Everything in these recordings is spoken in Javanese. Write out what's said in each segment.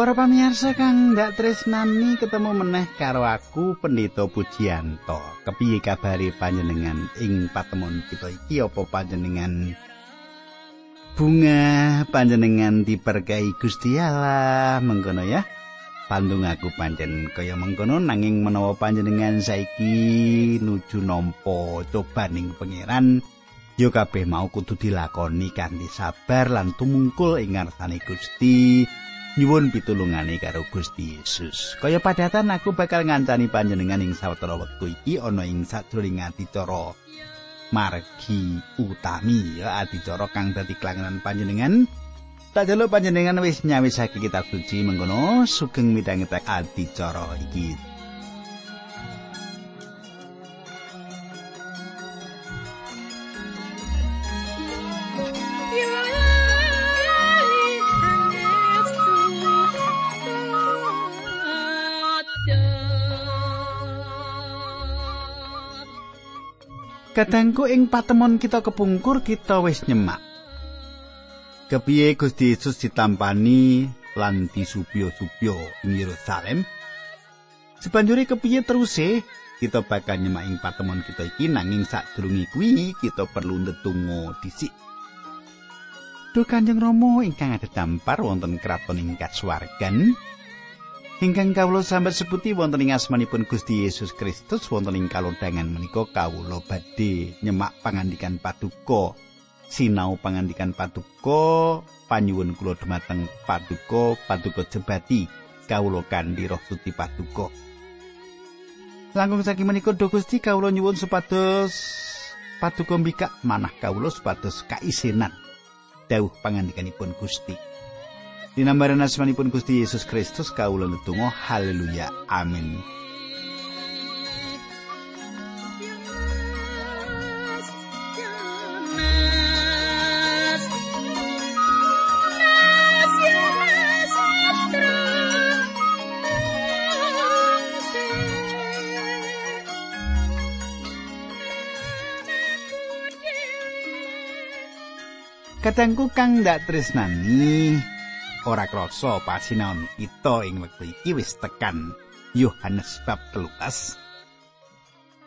Para pamirsa kang ndak tresnani ketemu meneh karo aku Pendeta Pujianto. Kepiye kabare panjenengan ing patemon kita iki apa panjenengan bunga panjenengan diberkahi Gusti Allah mengkono ya. Pandung aku pancen kaya mengkono nanging menawa panjenengan saiki nuju nampa cobaning pangeran ya kabeh mau kudu dilakoni kanthi sabar lan tumungkul ing ngarsane Gusti. Nyuwun pitulungane karo Gusti Yesus. Kaya padatan aku bakal ngancani panjenengan ing sawetara wektu iki ana ing sadurunge adicara margi utami ya adicara kang dadi klangenan panjenengan. Tak jaluk panjenengan wis nyawisake kitab suci mengkono sugeng midhangetak adicara iki. Kadangku ing patemon kita kepungkur kita wis nyemak. Kepiye Gusti Yesus ditampani lan disupyo-supyo ing Yerusalem? Sebanjuri kepiye teruse kita bakal nyemak ing patemon kita iki nanging sadurunge kuwi kita perlu ndedonga dhisik. Duh Kanjeng Rama ingkang ada dampar wonten kraton ing kasuwargan, Ingkang kawula sambat sebuti wonten ing asmanipun Gusti Yesus Kristus wonten ing kalodhangan menika kawula badhe nyemak pangandikan paduka. Sinau pangandikan paduka panyuwun kula dumateng paduka paduka jebati kawula kanthi roh suci paduka. Langkung saking menika do Gusti kawula nyuwun supados paduka mbikak manah kawula supados kaisenan dawuh pangandikanipun Gusti Dinambaran asmanipun Gusti Yesus Kristus kawula netunggal haleluya amin. Kadangku kang ndak tresnani ora krasa pasinaon kita ing wektu iki wis tekan Yohanes bab 13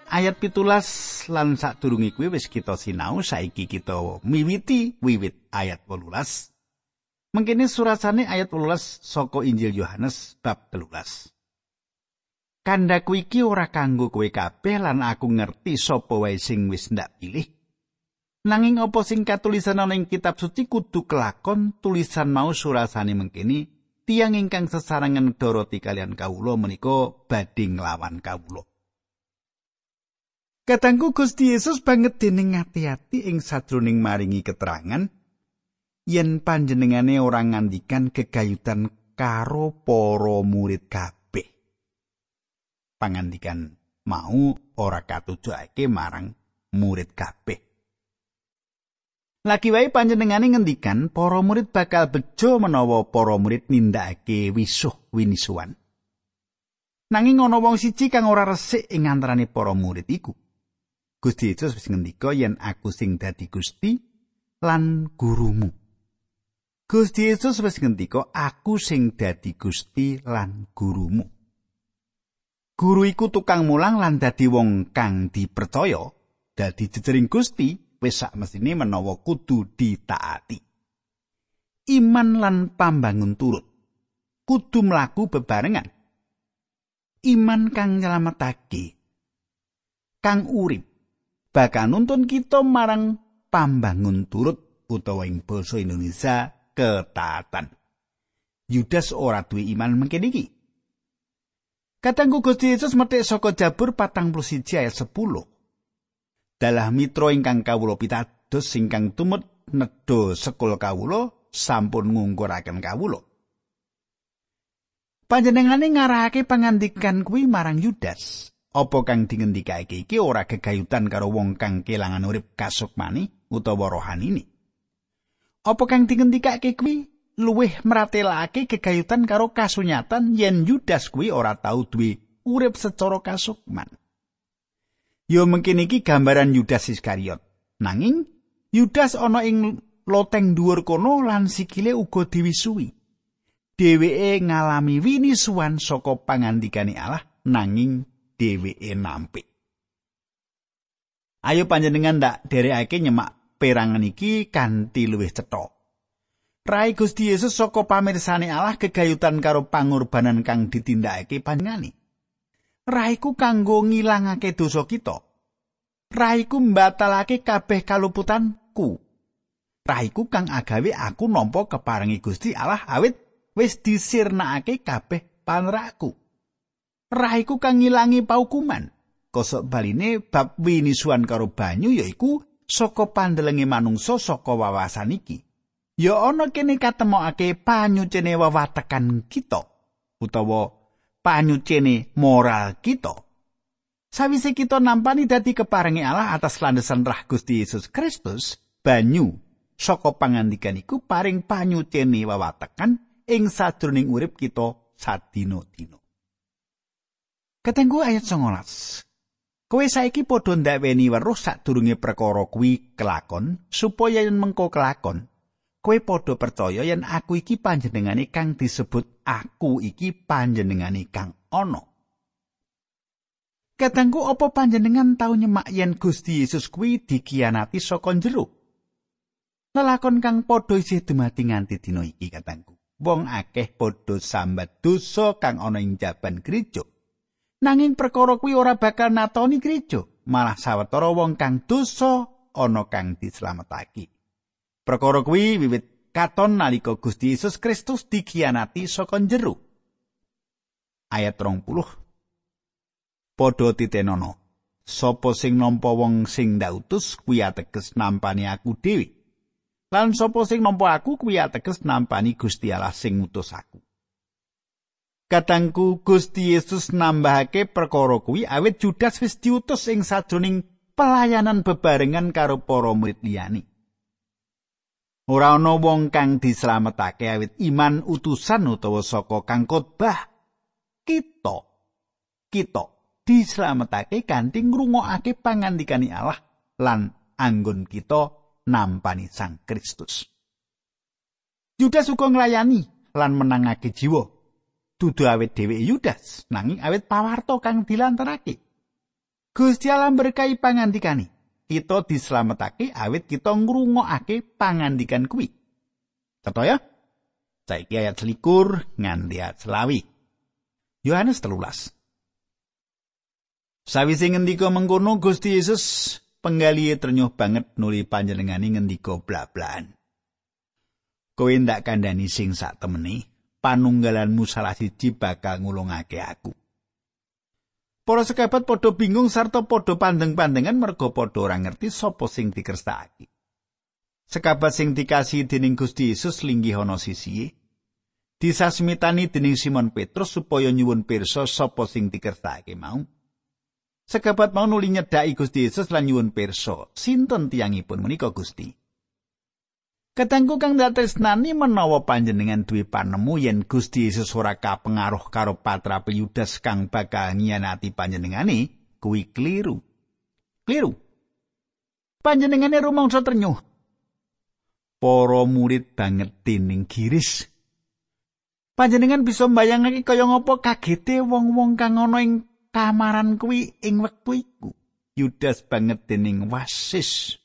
ayat pitulas lan sadurunge kuwi wis kita sinau saiki kita miwiti wiwit ayat 18 mengkene surasane ayat 18 saka Injil Yohanes bab 13 Kandaku iki ora kanggo kowe kabeh lan aku ngerti sapa wae sing wis ndak pilih Nanging apa sing katulisan ana ing kitab suci kudu kelakon tulisan mau surasane mengkini tiang ingkang sesarengan Doroti kalian kawula menika badhe nglawan kawula. Katangku Gusti Yesus banget dening ngati-ati ing sadroning maringi keterangan yen panjenengane ora ngandikan kegayutan karo para murid kabeh. Pangandikan mau ora katujake marang murid kabeh. Lagi wae panjenengane ngendikan para murid bakal bejo menawa para murid nindakake wisuh winisuan. Nanging ana wong siji kang ora resik ing antarané para murid iku. Gusti Yesus wis ngendika yen aku sing dadi Gusti lan gurumu. Gusti Yesus wis ngendika aku sing dadi Gusti lan gurumu. Guru iku tukang mulang lan dadi wong kang dipercaya dadi jejering Gusti wis sak mesine menawa kudu ditaati. Iman lan pambangun turut kudu mlaku bebarengan. Iman kang nyelametake kang urip bakal nuntun kita marang pambangun turut utawa ing basa Indonesia ketaatan. Yudas ora duwe iman mengkene iki. Katanggu Gusti Yesus metik saka Jabur 41 ayat 10. Dalah mitra ingkang kawula pitados ingkang tumut nedha sekul kawula sampun ngungkuraken kawula. Panjenengane ngarahake pangandikan kuwi marang Yudas. Apa kang dingendikake iki ora gegayutan karo wong kang kelangan urip kasukmani utawa rohani. Apa kang dingendikake kuwi luwih meratelake gegayutan karo kasunyatan yen Yudas kuwi ora tau duwe urip secara kasukman. Yo mungkin iki gambaran Yudas Iskariot. Nanging Yudas ana ing loteng dhuwur kono lan sikile uga diwisuwi. dheweke ngalami winisuan saka pangandikane Allah nanging dheweke nampik. Ayo panjenengan ndak derekake nyemak perangan iki kanthi luwih cetha. Rai Gusti Yesus saka pamirsane Allah kegayutan karo pangorbanan kang ditindakake panjenengane. Raiku kanggo ngilangake dosa kita. Raiku mbatalake kabeh kaluputanku. Raiku kang agawe aku nampa keparengi Gusti Allah awit wis disirnakake kabeh panraku. Raiku kang ngilangi paukuman. kosok baline bab winisuan karo banyu yaiku saka pandelenge manungsa saka wawasan iki ya ana kene katemokake panyucene wawatekan kita utawa panyucene moral kita. Sawise kita nampani dadi keparengi Allah atas landesan rah Gusti Yesus Kristus banyu. Saka pangandikan iku paring panyucene wawatekan ing sadroning urip kita sadina-dina. Ketenggu ayat 19. Kowe saiki padha ndakweni weruh sadurunge perkara kuwi kelakon supaya yen mengko kelakon kowe padha percaya yen aku iki panjenengane kang disebut aku iki panjenengane kang ana. Katangku apa panjenengan tau nyemak yen Gusti Yesus kuwi dikianati saka jero? Lelakon kang padha isih dumati nganti dina iki katangku. Wong akeh padha sambat dosa kang ana ing jaban gereja. Nanging perkara kuwi ora bakal natoni gereja, malah sawetara wong kang dosa ana kang dislametake. Perkara kuwi wiwit katon nalika Gusti Yesus Kristus dikianati saka jero. Ayat 20. Padha titenono. Sopo sing nampa wong sing ndautus kuwi ateges nampani aku dhewe. Lan sapa sing nampa aku kuwi ateges nampani Gusti Allah sing ngutus aku. Katangku Gusti Yesus nambahake perkara kuwi awit Judas wis diutus ing sajroning pelayanan bebarengan karo para murid liyane. Ora ana wong kang dislametake awit iman utusan utawa saka kang khotbah. Kita kita dislametake kanthi ngrungokake pangandikane Allah lan anggon kita nampani Sang Kristus. Judas uga nglayani lan menangake jiwa dudu awet dheweke Yudas nanging awet pawarto kang dilantarake Gusti Allah berkahi pangandikane kita dislametake awet kita ngrungokake pangandikan kuwi. Cetha ya saiki ayat selikur nganti ayat selawi. Yohanes telulas. Sawise ngendika mengkono Gusti Yesus penggalihe ternyuh banget nuli panjenengane ngendika blablaan Kowe ndak kandhani sing sak temene panunggalanmu salah siji bakal ngulungake aku. Para sekabat padha bingung sarta padha pandeng-pandengan merga padha ora ngerti sapa sing dikerstakake. Sekabat sing dikasih dening Gusti Yesus linggih ana sisihe. Disasmitani dening Simon Petrus supaya nyuwun pirsa sapa sing dikerstakake mau. Sekabat mau nuli nyedhaki Gusti Yesus lan nyuwun pirsa, sinten tiyangipun menika Gusti? Katengku kang datresnani menawa panjenengan duwe panemu yen Gusti Yesus ora kapengaruh karo patra Yudas kang bakal nyianati panjenengane, kuwi kliru. Kliru. Panjenengane rumangsa ternyuh. Para murid banget dening giris. Panjenengan bisa mbayangake kaya ngapa kagete wong-wong kang ana ing kamaran kuwi ing wektu iku. Yudas banget dening wasis.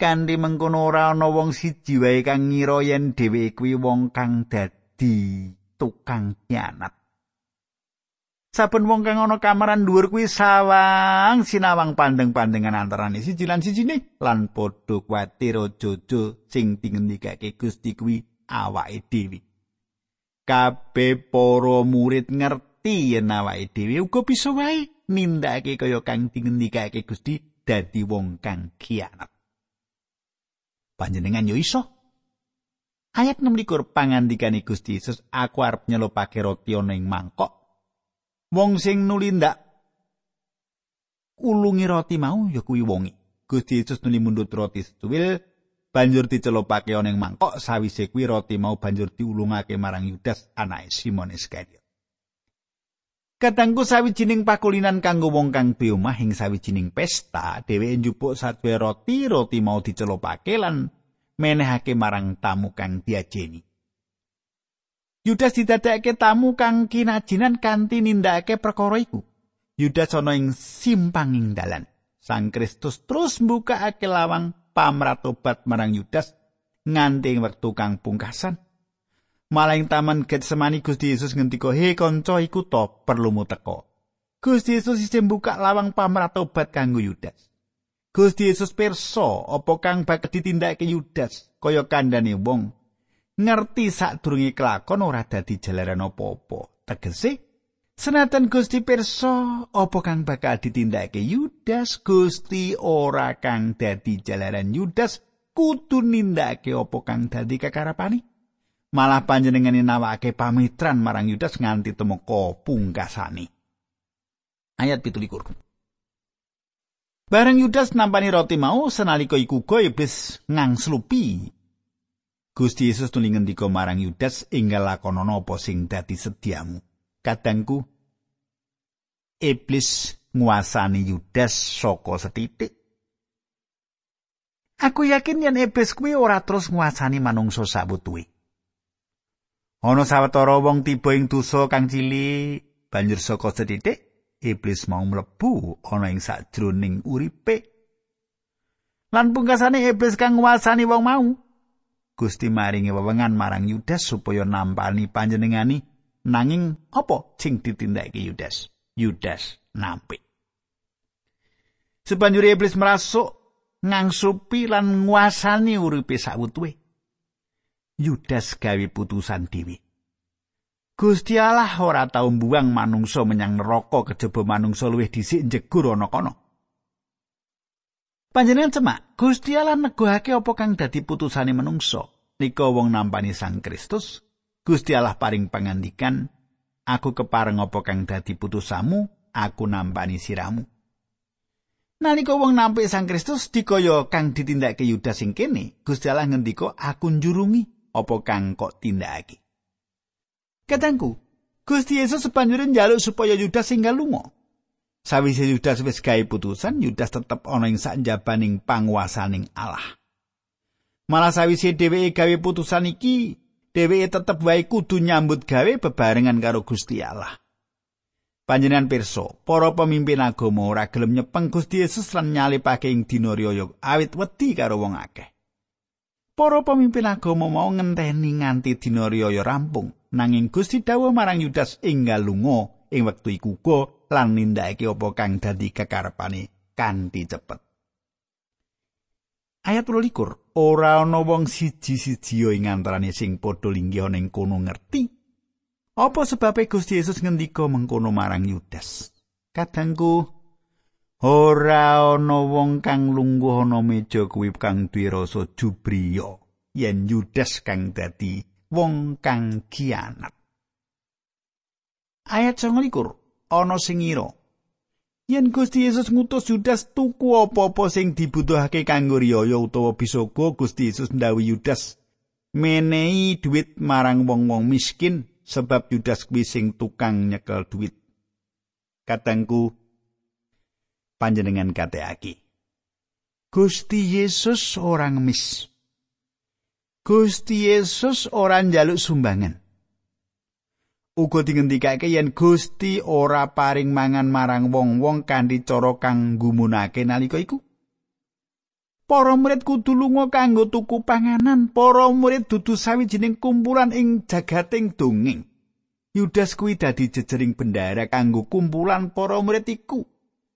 Kanthi mengkono ora ana wong siji wae kang ngira yen dheweke kuwi wong kang dadi tukang kianat. Saben wong kang ana kamaran dhuwur kuwi sawang sinawang pandeng-pandengan antarane siji lan sijine lan padha kuwatir jojo sing dingendikake Gusti kuwi awake dhewe. Kabeh para murid ngerti yen awake dhewe uga bisa wae nindakake kaya kang dingendikake Gusti dadi wong kang kianat. Panjenengan yo iso. Ayat 16 pangandikane Gusti Yesus, aku arep nyelupake roti ana ing mangkok. Wong sing nuli ndak ulungi roti mau ya kuwi wongi. Gusti Yesus nuli mundut roti setuwil banjur dicelupake ana ing mangkok sawise kuwi roti mau banjur diulungake marang Yudas anake Simon Iskariot. Katangku sawijining pakulinan kanggo wong kang beomah ing sawijining pesta, dheweke njupuk satwe roti, roti mau dicelupake lan menehake marang tamu kang diajeni. Yudas didadekake tamu kang kinajinan kanthi nindakake perkara iku. Yudas ana ing simpanging dalan. Sang Kristus terus mbukakake lawang pamratobat marang Yudas nganti wektu kang pungkasan. Malah ing taman Getsemani Gusti Yesus ngendika, "He kanca iku to perlu mu teka." Gusti Yesus isih mbukak lawang pamratobat kanggo Yudas. Gusti Yesus pirsa apa kang bakal ditindakake Yudas kaya kandhane wong ngerti sadurunge kelakon ora dadi jalaran apa-apa. Tegese senajan Gusti pirsa apa kang bakal ditindakake Yudas, Gusti ora kang dadi jalaran Yudas kudu nindakake apa kang dadi kekarepane. Malah panjenengane nawake pamitran marang Yudas nganti temeka pungkasane. Ayat 17. Bareng Yudas nampani roti mau senalika iku go iblis ngangslupi Gusti Yesus tuli ngendika marang Yudas enggal lakonono apa sing dadi sediamu. Kadangku iblis nguasani Yudas saka setitik. Aku yakin yen iblis kuwi ora terus nguasani manungsa sabutuhe. Ana sawetara wong tiba ing dosa kang cilik banjur saka setitik iblis mau mlebu ana ing sajroning uripe. Lan pungkasane iblis kang nguasani wong mau Gusti maringi wewengan marang Yudas supaya nampani panjenengani nanging apa sing ditindakake Yudas? Yudas nampi Sebanjuri iblis merasuk ngangsupi lan nguasani uripe sawutuwe Yudas gawe putusan dhewe Gusti Allah ora tau mbuang manungsa menyang neraka kejaba manungsa luwih dhisik njegur ana kono Panjenengan cemak, Gusti Allah negohake apa kang dadi putusane manungsa. Nika wong nampani Sang Kristus, Gusti Allah paring pangandikan, aku kepareng apa kang dadi putusamu, aku nampani siramu. Nalika wong nampi Sang Kristus dikaya kang ditindakake Yudas sing kene, Gusti Allah ngendika, aku njurungi apa kang kok tindakake. Katangku, Gusti Yesus sepanjure njaluk supaya Yudas singgal lunga. Sawise Yudas wis gawe putusan, Yudas tetep ana ing sanjabaning panguasaning Allah. Malah sawise dheweke gawe putusan iki, dheweke tetep wae kudu nyambut gawe bebarengan karo Gusti Allah. Panjenengan pirsa, para pemimpin agama ora gelem nyepeng Gusti Yesus lan nyalipake ing dina riyaya awit wedi karo wong akeh. Para pemimpin agama mau ngenteni nganti dina riyaya rampung, nanging Gusti dawuh marang Yudas enggal lunga ing wektu iku uga lan nindakake apa kang dadi kekarepane kanthi cepet. Ayat 22 ora ana wong siji-siji ing antarané sing padha linggih ning kono ngerti apa sebabe Gusti Yesus ngendika mengkono marang Yudas. Kadangku ora ana wong kang lungguh ana meja kuwi kang duwe rasa jubriya yen Yudas kang dadi wong kang kianat. Ayat 29 ana sing ngira yen Gusti Yesus ngutus Yudas tuku apa-apa sing dibutuhake kanggo riyaya utawa bisa go Gusti Yesus ndawi Yudas menehi duit marang wong-wong miskin sebab Yudas kuwi sing tukang nyekel duit. Katengku panjenengan kateaki. Gusti Yesus orang mis. Gusti Yesus ora njaluk sumbangan. uga dingendikake yen Gusti ora paring mangan marang wong-wong kanthi cara kang gumunake nalika iku. Para murid kudu lunga kanggo tuku panganan. Para murid dudu sawijining kumpulan ing jagating dongeng. Yudas kuwi dadi jejering bendara kanggo kumpulan para murid iku.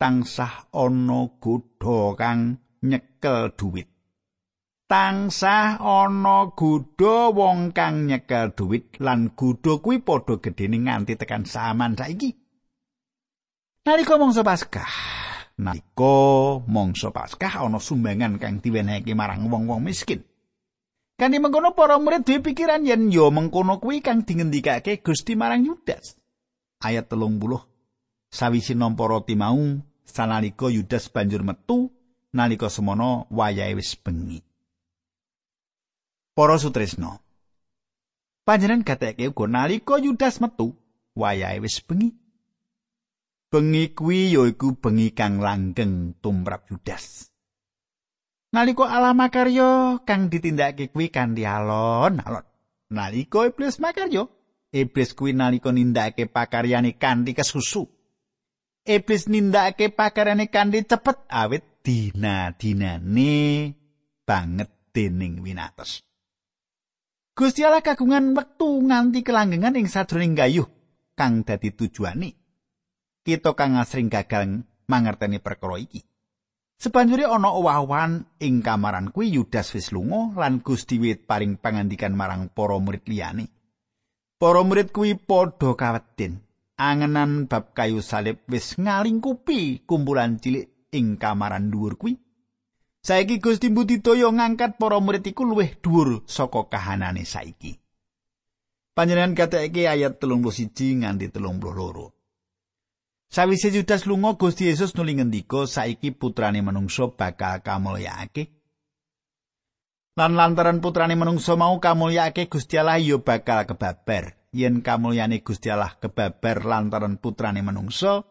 Tangsah ana godha kang nyekel duit. tansah ana gudha wong kang nyekel duit lan gudha kuwi padha gedene nganti tekan saman saiki. Nalika mangsa Paskah, nalika mangsa Paskah ana sumbangan kang diwenehake marang wong-wong miskin. Kanthi mengkono para murid duwe pikiran yen yo mengkono kuwi kang dingendikake Gusti marang Yudas. Ayat 30. Sawise nampa roti mau, sanalika Yudas banjur metu nalika semono wayahe wis bengi. Para sutresna. Panjenengan gateke uga nalika Yudas metu, wayahe wis bengi. Bengi kuwi yaiku bengi kang langgeng tumrap Yudas. Nalika Allah makarya kang ditindakake kuwi kanthi alon-alon. Nalika iblis makarya, Iblis kuwi nalika nindakake pakaryane kanthi kesusu. Iblis nindakake pakaryane kanthi cepet awit dina-dinane banget dening winates. Gusti Allah kagungan wektu nganti kelanggengan ing sadroning gayuh kang dadi tujuane. Kita kang asring gagal mangerteni perkara iki. Sebanjure ana owah-owahan ing kamaran kuwi Yudas wis lunga lan Gusti wit paring pangandikan marang para murid liyane. Para murid kuwi padha kawedin. Angenan bab kayu salib wis ngalingkupi kumpulan cilik ing kamaran dhuwur kuwi. Saiki Gusti Budidaya ngangkat para murid iku luwih dhuwur saka kahanane saiki. Panjenengan katekake ayat 31 nganti 32. Sawise Yudas lunga Gusti Yesus nuli ngendika saiki putrane manungsa bakal kamulyakake. Lan lantaran putrane manungsa mau kamulyakake Gusti Allah ya bakal kebabar. Yen kamulyane Gusti Allah kebabar lantaran putrane manungsa,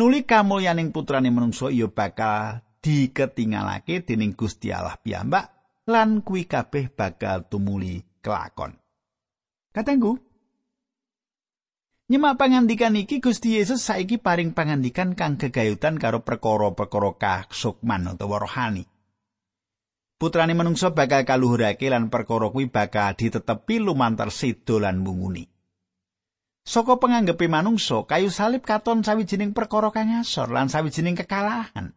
nuli kamulyaning putrane manungsa ya bakal diketingalake dening Gusti Allah piyambak lan kuwi kabeh bakal tumuli kelakon. Katenggu, Nyemak pangandikan iki Gusti Yesus saiki paring pangandikan kang gegayutan karo perkara-perkara kasukman utawa rohani. Putrane manungsa bakal kaluhurake lan perkara kuwi bakal ditetepi lumantar sedo lan munguni. Saka penganggepe manungsa, kayu salib katon sawijining perkara kang asor lan sawijining kekalahan.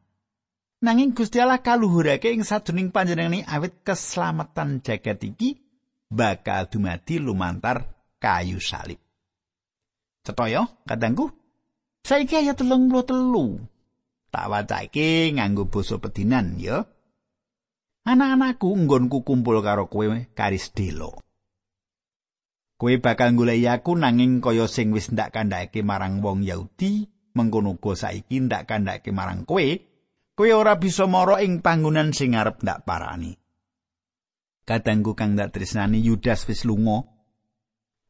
Nanging Gusti Allah kaluhurake ing sadurunging panjenengane awit keselamatan jagat iki bakal dumadi lumantar kayu salib. Cetoyo, kadangku. Saiki ayat telung puluh telu. Tak wacake nganggo basa pedinan, ya. Anak-anakku nggonku kumpul karo kowe karis delo. Kowe bakal golek aku nanging kaya sing wis ndak kandhake marang wong Yahudi, mengkono uga saiki ndak kandhake marang kowe. Kowe ora bisa mara ing panggonan sing arep ndak parani. Kadangku kang ndak tresnani Yudas wis lunga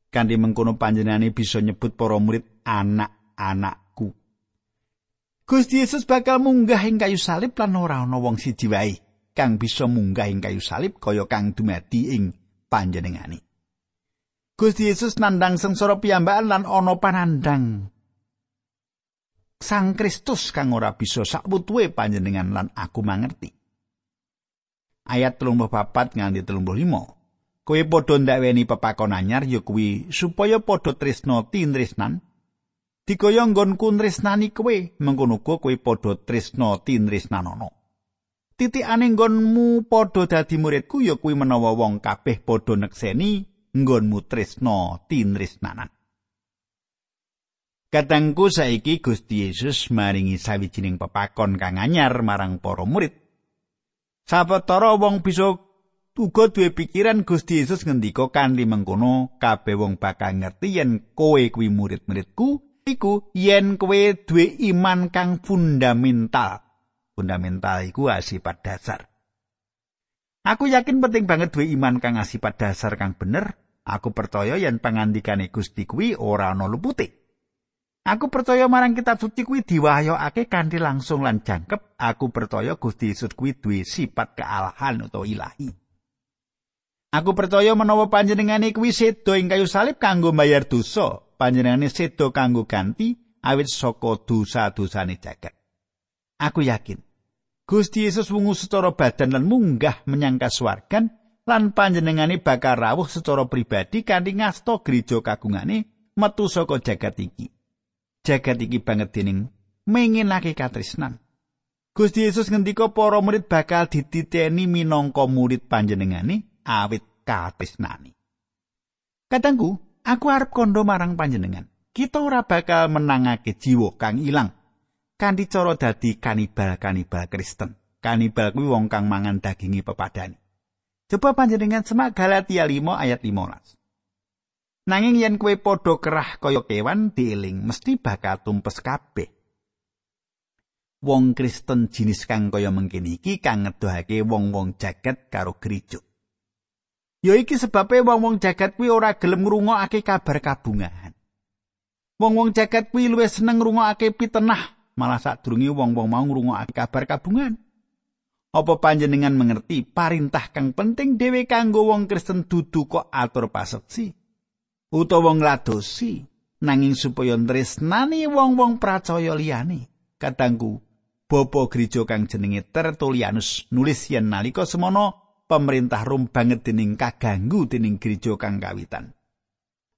kanthi mengkono panjenengane bisa nyebut para murid anak-anakku. Gusti Yesus bakal munggah ing kayu salib lan ora ana wong siji wae kang bisa munggah ing kayu salib kaya kang dumadi ing panjenengane. Gusti Yesus nandang sengsara piyambakan lan ana panandang Sang Kristus kang ora bisa sakbutuhe panjenengan lan aku mangerti. Ayat 34 nganti 35. kowe padha ndakweni pepakon anyar ya kuwi supaya padha tresna tinresnan dikaya nggonku tresnani kowe mengkono uga kowe padha tresna tinresnanono titikane nggonmu padha dadi muridku ya kuwi menawa wong kabeh padha nekseni nggonmu tresna tinresnanan Katangku saiki Gusti Yesus maringi sawijining pepakon kang anyar marang para murid. Sawetara wong bisa uga duwe pikiran Gusti Yesus ngendika kanthi mengkono kabeh wong bakal ngerti yen kowe kuwi murid-muridku iku yen kowe duwe iman kang fundamental. Fundamental iku asipat dasar Aku yakin penting banget duwe iman kang asipat dasar kang bener aku percaya yen pangandikane Gusti kuwi ora ana lupute Aku percaya marang kitab suci kuwi diwahyokake kanthi langsung lan jangkep. Aku percaya Gusti Yesus kuwi duwe sifat kealahan utawa ilahi. Aku percaya menawa panjenengane kuwi sedo ing kayu salib kanggo mbayar dosa, panjenengane sedo kanggo ganti awit saka dosa-dosane jagat. Aku yakin Gusti Yesus wungu secara badan lan munggah menyang kasuwargan lan panjenengane bakal rawuh secara pribadi kanthi ngasta gereja kagungane metu saka jagat iki. Jagat iki banget dening menginake katresnan. Gusti Yesus ngendika para murid bakal dititeni minangka murid panjenengane awit katresnani. Katangku, aku arep kondo marang panjenengan. Kita ora bakal menangake jiwa kang ilang kanthi cara dadi kanibal-kanibal Kristen. Kanibal kuwi wong kang mangan dagingi pepadani. Coba panjenengan semak Galatia 5 ayat 15. Nanging yen kue padha kerah kaya kewan dieling mesti bakal tumpes kabeh. Wong Kristen jinis kang kaya mengkini iki kang ngedohake wong-wong jagat karo gereja. Ya iki sebabe wong-wong jagat kuwi ora gelem ngrungokake kabar kabungahan. Wong-wong jagat kuwi luwih seneng ngrungokake pitenah, malah sadurunge wong-wong mau ngrungokake kabar kabungahan. Apa panjenengan mengerti parintah kang penting dhewe kanggo wong Kristen dudu kok atur paseksi? utawa ngladosi nanging supaya tresnani wong-wong percaya liyane kadangku Bapa gereja kang jenenge Tertullianus nulis yen nalika semono pemerintah Rom banget dening kaganggu dening gereja kang kawitan.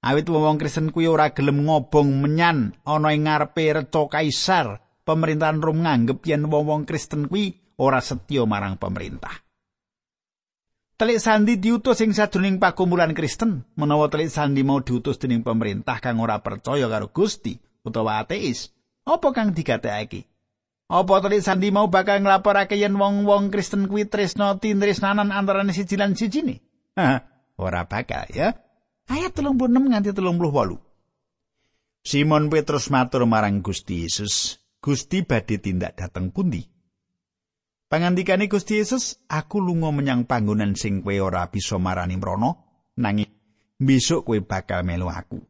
Awit wong Kristen kuwi ora gelem ngobong menyan ana ing ngarepe reca kaisar, pemerintahan Rom nganggep yen wong-wong Kristen kuwi ora setya marang pemerintah. Telik sandi diutus ing sadurunging pakumpulan Kristen, menawa telik sandi mau diutus dening pemerintah kang ora percaya karo Gusti utawa ateis, apa kang digatekake? Apa telik sandi mau bakal nglaporake yen wong-wong Kristen kuwi tresno tindresnanan antarané siji lan siji ne? ora bakal ya. Ayat 36 nganti 38. Simon Petrus matur marang Gusti Yesus, "Gusti badhe tindak dateng pundi?" Pangandikane Gusti Yesus, aku lunga menyang panggonan sing kowe ora bisa marani mrono, nanging besok kowe bakal melu aku.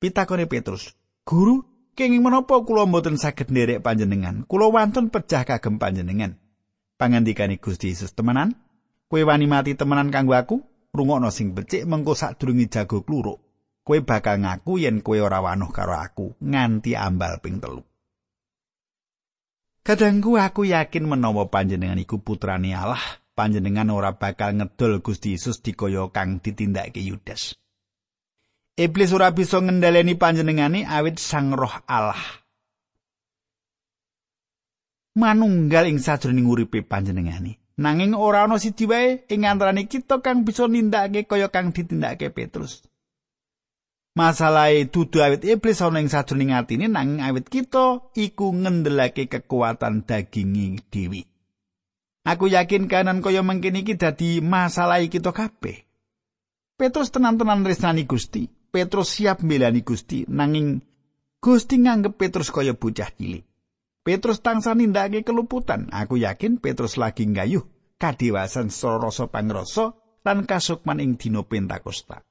Pitakone Petrus, "Guru, kenging menapa kula mboten saged nderek panjenengan? Kula wantun pejah kagem panjenengan." Pangandikane Gusti Yesus, "Temenan? Kowe wani mati temenan kanggo aku? Rungokno sing becik mengko sadurunge jago kluruk. Kowe bakal ngaku yen kowe ora wanuh karo aku nganti ambal ping telu." Kadangku aku yakin menawa panjenengan iku putrane Allah, panjenengan ora bakal ngedol Gusti Yesus dikaya kang ditindakake Yudas. Iblis ora bisa ngendhaleni panjenengane awit Sang Roh Allah. Manunggal ing sajroning uripe panjenengane. Nanging ora ana siji wae ing antarané kita kang bisa nindakake kaya kang ditindakake Petrus. Masalahe dudu awit iblis ana ing sajroning atine nanging awit kita iku ngendelake kekuatan dagingi dewi. Aku yakin kanan kaya mengkene iki dadi masalah kita kabeh. Petrus tenan-tenan tresnani Gusti. Petrus siap mbelani Gusti nanging Gusti nganggep Petrus kaya bocah cilik. Petrus tansah nindakake keluputan. Aku yakin Petrus lagi nggayuh kadewasan sora rasa pangrasa lan kasukman ing dina Pentakosta.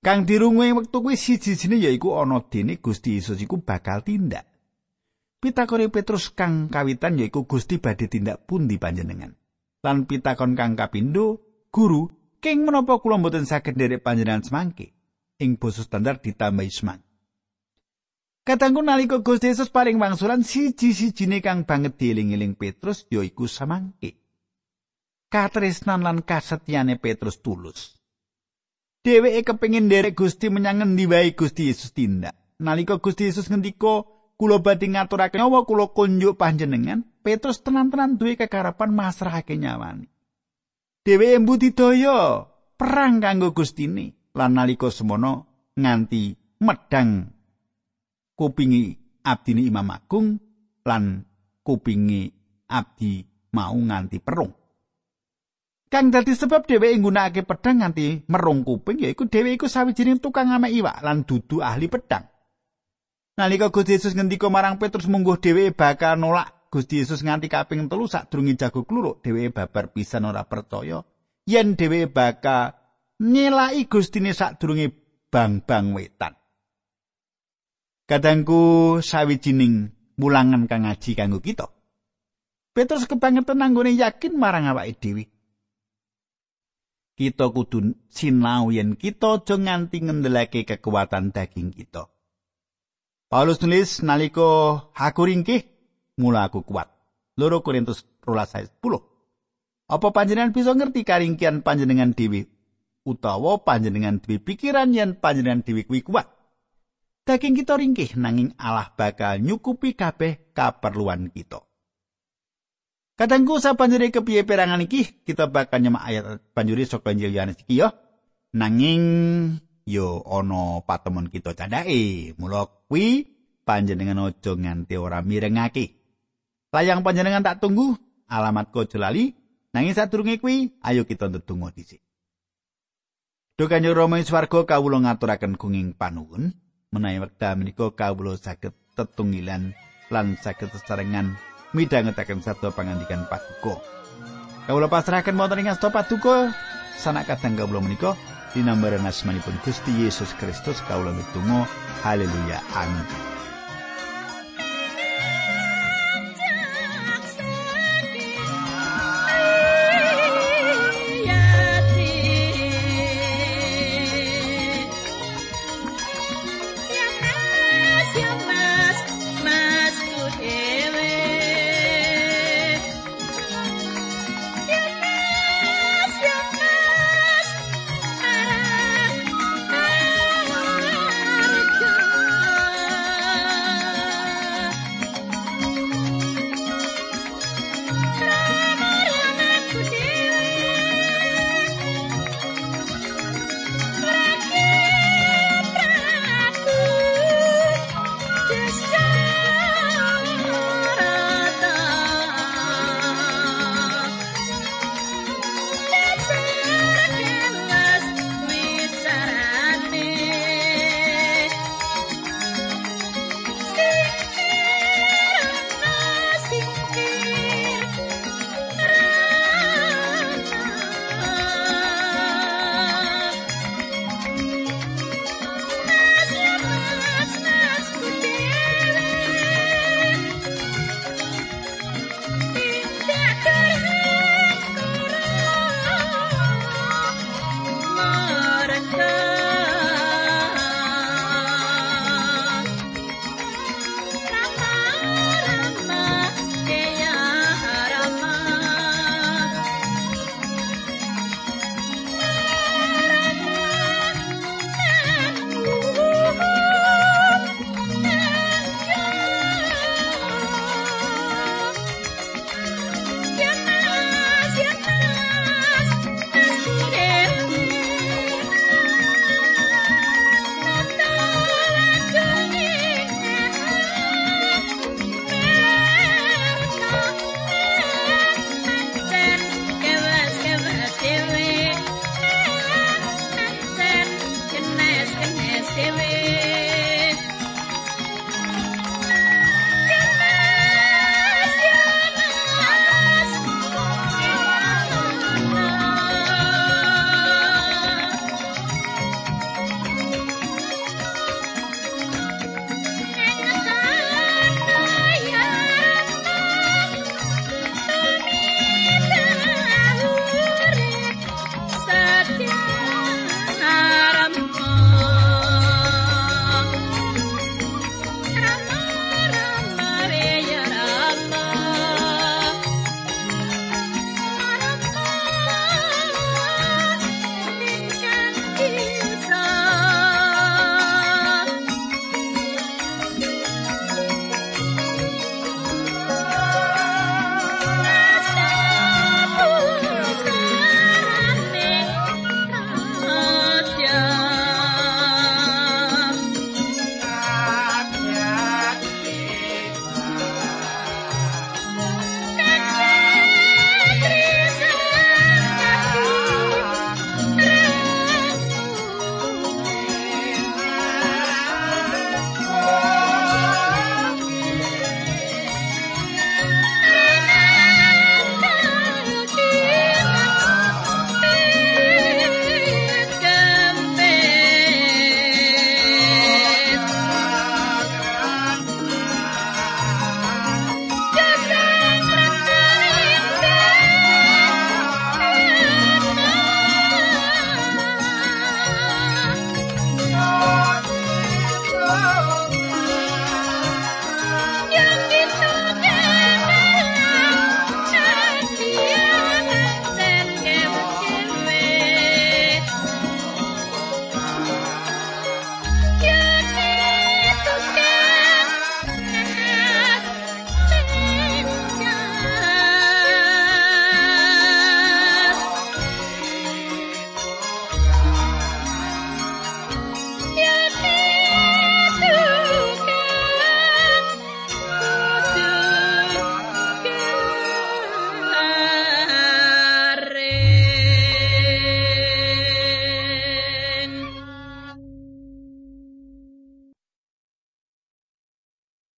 Kang dirungu ing wektu kuwi siji-sijine yaiku ana dene Gusti Yesus iku bakal tindak. Pitakone Petrus kang kawitan yaiku Gusti badhe tindak pundi panjenengan. Lan pitakon kang kapindo, Guru, keng menapa kula mboten saged nderek panjenengan semangke? Ing basa standar ditambahi semang. Katangku nalika Gusti Yesus paling wangsulan siji-sijine kang banget dieling-eling Petrus yaiku samangke. Katresnan lan kasetyane Petrus tulus. dheweke kepengin nderek Gusti menyang ngendi wae Gusti Yesus tindak. Nalika Gusti Yesus ngendika, "Kula badhe ngaturake nyawa kula kunjuk panjenengan," Petrus tenan-tenan duwe kekarepan masrahake nyawani. Dheweke mbudidaya perang kanggo Gustine lan nalika semono nganti medang kupingi abdine Imam Agung lan kupingi abdi mau nganti perung. Kang dadi sebab dheweke nggunakake pedhang nganti merung kuping yaiku dheweke iku sawijining tukang amek iwak lan dudu ahli pedhang. Nalika Gusti Yesus ngendika marang Petrus mungguh dheweke bakal nolak Gusti Yesus nganti kaping telu sadurunge jago kluruk dheweke babar pisan ora percaya yen dheweke bakal nyelaki Gustine sadurunge bang-bang wetan. Kadangku sawijining mulangan kang ngaji kanggo kita. Petrus kebangetan nanggone yakin marang awake dhewe. kita kudu sinau yen kita aja nganti ngendelake kekuatan daging kita. Paulus nulis nalika aku ringkih mula aku kuat. Loro Korintus 12 10. Apa panjenengan bisa ngerti karingkian panjenengan dewi? Utawa panjenengan dewi pikiran yen panjenengan dewi kuwi kuat? Daging kita ringkih nanging Allah bakal nyukupi kabeh kaperluan kita. Kadangku sabanjure kepiye perangan iki kita bakal nyemak ayat banjuri saka Injil Yohanes iki yo. Nanging yo ana patemon kita candhake. Mula kuwi panjenengan aja nganti ora mirengake. Layang panjenengan tak tunggu alamat ko lali. Nanging sadurunge kuwi ayo kita ndedonga dhisik. Duh kanjeng Rama ing swarga kawula ngaturaken gunging panuwun menawi wekdal menika kawula saged tetunggilan lan saged sesarengan. Midhangetaken sabda pangandikan paduka. Kawula pasrahaken wonten ing asta paduka. Sanak kadang kawula menika dinambaran asmanipun Gusti Yesus Kristus kawula mitungo haleluya. Amin